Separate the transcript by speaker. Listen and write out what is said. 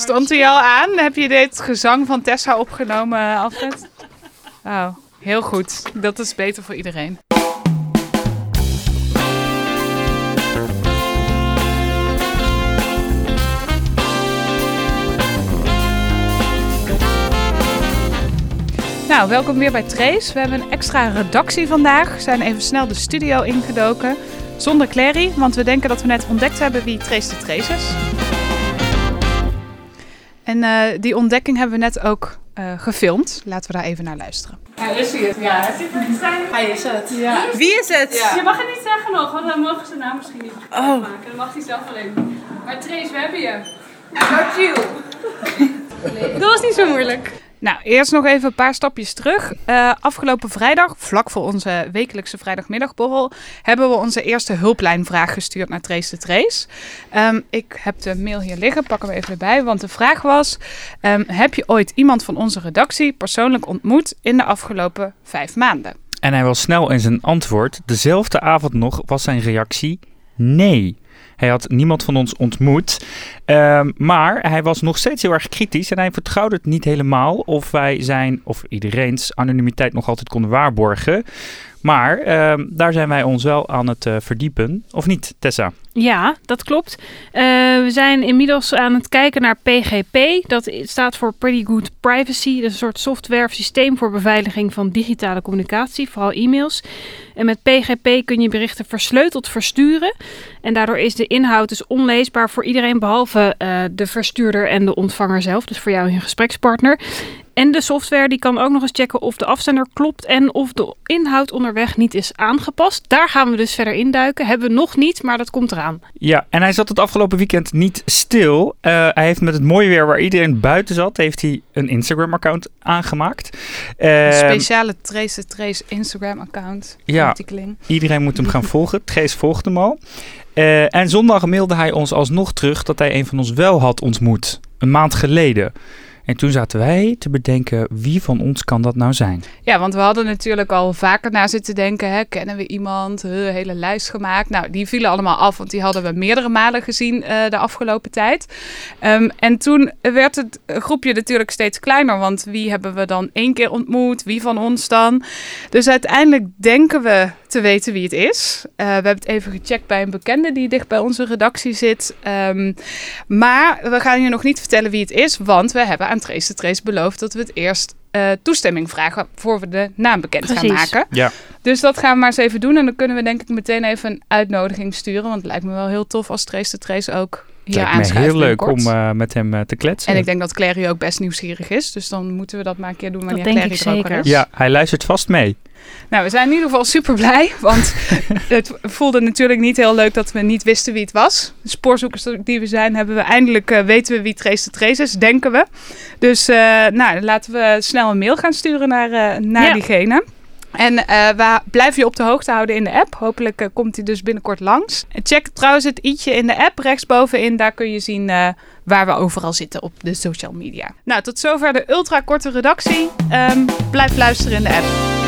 Speaker 1: Stond hij al aan? Heb je dit gezang van Tessa opgenomen, Alfred? Oh, heel goed. Dat is beter voor iedereen. Nou, welkom weer bij Trace. We hebben een extra redactie vandaag. We zijn even snel de studio ingedoken. Zonder Clary, want we denken dat we net ontdekt hebben wie Trace de Trace is. En uh, die ontdekking hebben we net ook uh, gefilmd. Laten we daar even naar luisteren.
Speaker 2: Hij is hier. Ja, hij zit er zijn.
Speaker 3: Hij is het.
Speaker 2: Ja.
Speaker 3: Wie is het?
Speaker 2: Ja. Je mag het niet zeggen nog, want dan mogen ze naam misschien niet oh. maken. Dan mag hij zelf alleen. Maar Trace, we hebben je. I got you. Dat was niet zo moeilijk.
Speaker 1: Nou, eerst nog even een paar stapjes terug. Uh, afgelopen vrijdag, vlak voor onze wekelijkse vrijdagmiddagborrel, hebben we onze eerste hulplijnvraag gestuurd naar Trace de Trace. Um, ik heb de mail hier liggen, pakken we even erbij. Want de vraag was: um, heb je ooit iemand van onze redactie persoonlijk ontmoet in de afgelopen vijf maanden?
Speaker 4: En hij was snel in zijn antwoord. Dezelfde avond nog was zijn reactie: nee. Hij had niemand van ons ontmoet. Um, maar hij was nog steeds heel erg kritisch en hij vertrouwde het niet helemaal of wij zijn, of iedereen's anonimiteit nog altijd konden waarborgen. Maar uh, daar zijn wij ons wel aan het uh, verdiepen. Of niet, Tessa?
Speaker 5: Ja, dat klopt. Uh, we zijn inmiddels aan het kijken naar PGP. Dat staat voor Pretty Good Privacy. Een soort software of systeem voor beveiliging van digitale communicatie, vooral e-mails. En met PGP kun je berichten versleuteld versturen. En daardoor is de inhoud dus onleesbaar voor iedereen behalve uh, de verstuurder en de ontvanger zelf. Dus voor jou en je gesprekspartner. En de software die kan ook nog eens checken of de afzender klopt en of de inhoud onderweg niet is aangepast. Daar gaan we dus verder induiken. Hebben we nog niet, maar dat komt eraan.
Speaker 4: Ja, en hij zat het afgelopen weekend niet stil. Uh, hij heeft met het mooie weer waar iedereen buiten zat, heeft hij een Instagram-account aangemaakt.
Speaker 1: Uh, een speciale Trace Trace Instagram-account.
Speaker 4: Ja, iedereen moet hem gaan volgen. Trace volgt hem al. Uh, en zondag mailde hij ons alsnog terug dat hij een van ons wel had ontmoet. Een maand geleden. En toen zaten wij te bedenken, wie van ons kan dat nou zijn?
Speaker 1: Ja, want we hadden natuurlijk al vaker na zitten denken, hè, kennen we iemand, een hele lijst gemaakt. Nou, die vielen allemaal af, want die hadden we meerdere malen gezien uh, de afgelopen tijd. Um, en toen werd het groepje natuurlijk steeds kleiner, want wie hebben we dan één keer ontmoet, wie van ons dan? Dus uiteindelijk denken we te weten wie het is. Uh, we hebben het even gecheckt bij een bekende die dicht bij onze redactie zit. Um, maar we gaan je nog niet vertellen wie het is, want we hebben aan Trace de Trace beloofd dat we het eerst uh, toestemming vragen voor we de naam bekend Precies. gaan maken.
Speaker 4: Ja.
Speaker 1: Dus dat gaan we maar eens even doen. En dan kunnen we denk ik meteen even een uitnodiging sturen. Want het lijkt me wel heel tof als Trace de Trace ook hier
Speaker 4: aanschuift. Het heel leuk om uh, met hem uh, te kletsen.
Speaker 1: En ik denk dat Clary ook best nieuwsgierig is. Dus dan moeten we dat maar een keer doen wanneer Clary er
Speaker 5: zeker.
Speaker 1: ook
Speaker 4: is. Ja, hij luistert vast mee.
Speaker 1: Nou, we zijn in ieder geval super blij, want het voelde natuurlijk niet heel leuk dat we niet wisten wie het was. De spoorzoekers die we zijn, hebben we eindelijk uh, weten we wie Trace de Trace is, denken we. Dus uh, nou, laten we snel een mail gaan sturen naar, uh, naar ja. diegene. En uh, we blijven je op de hoogte houden in de app. Hopelijk uh, komt hij dus binnenkort langs. Check trouwens het i'tje in de app rechtsbovenin. Daar kun je zien uh, waar we overal zitten op de social media. Nou, tot zover de ultra korte redactie. Um, blijf luisteren in de app.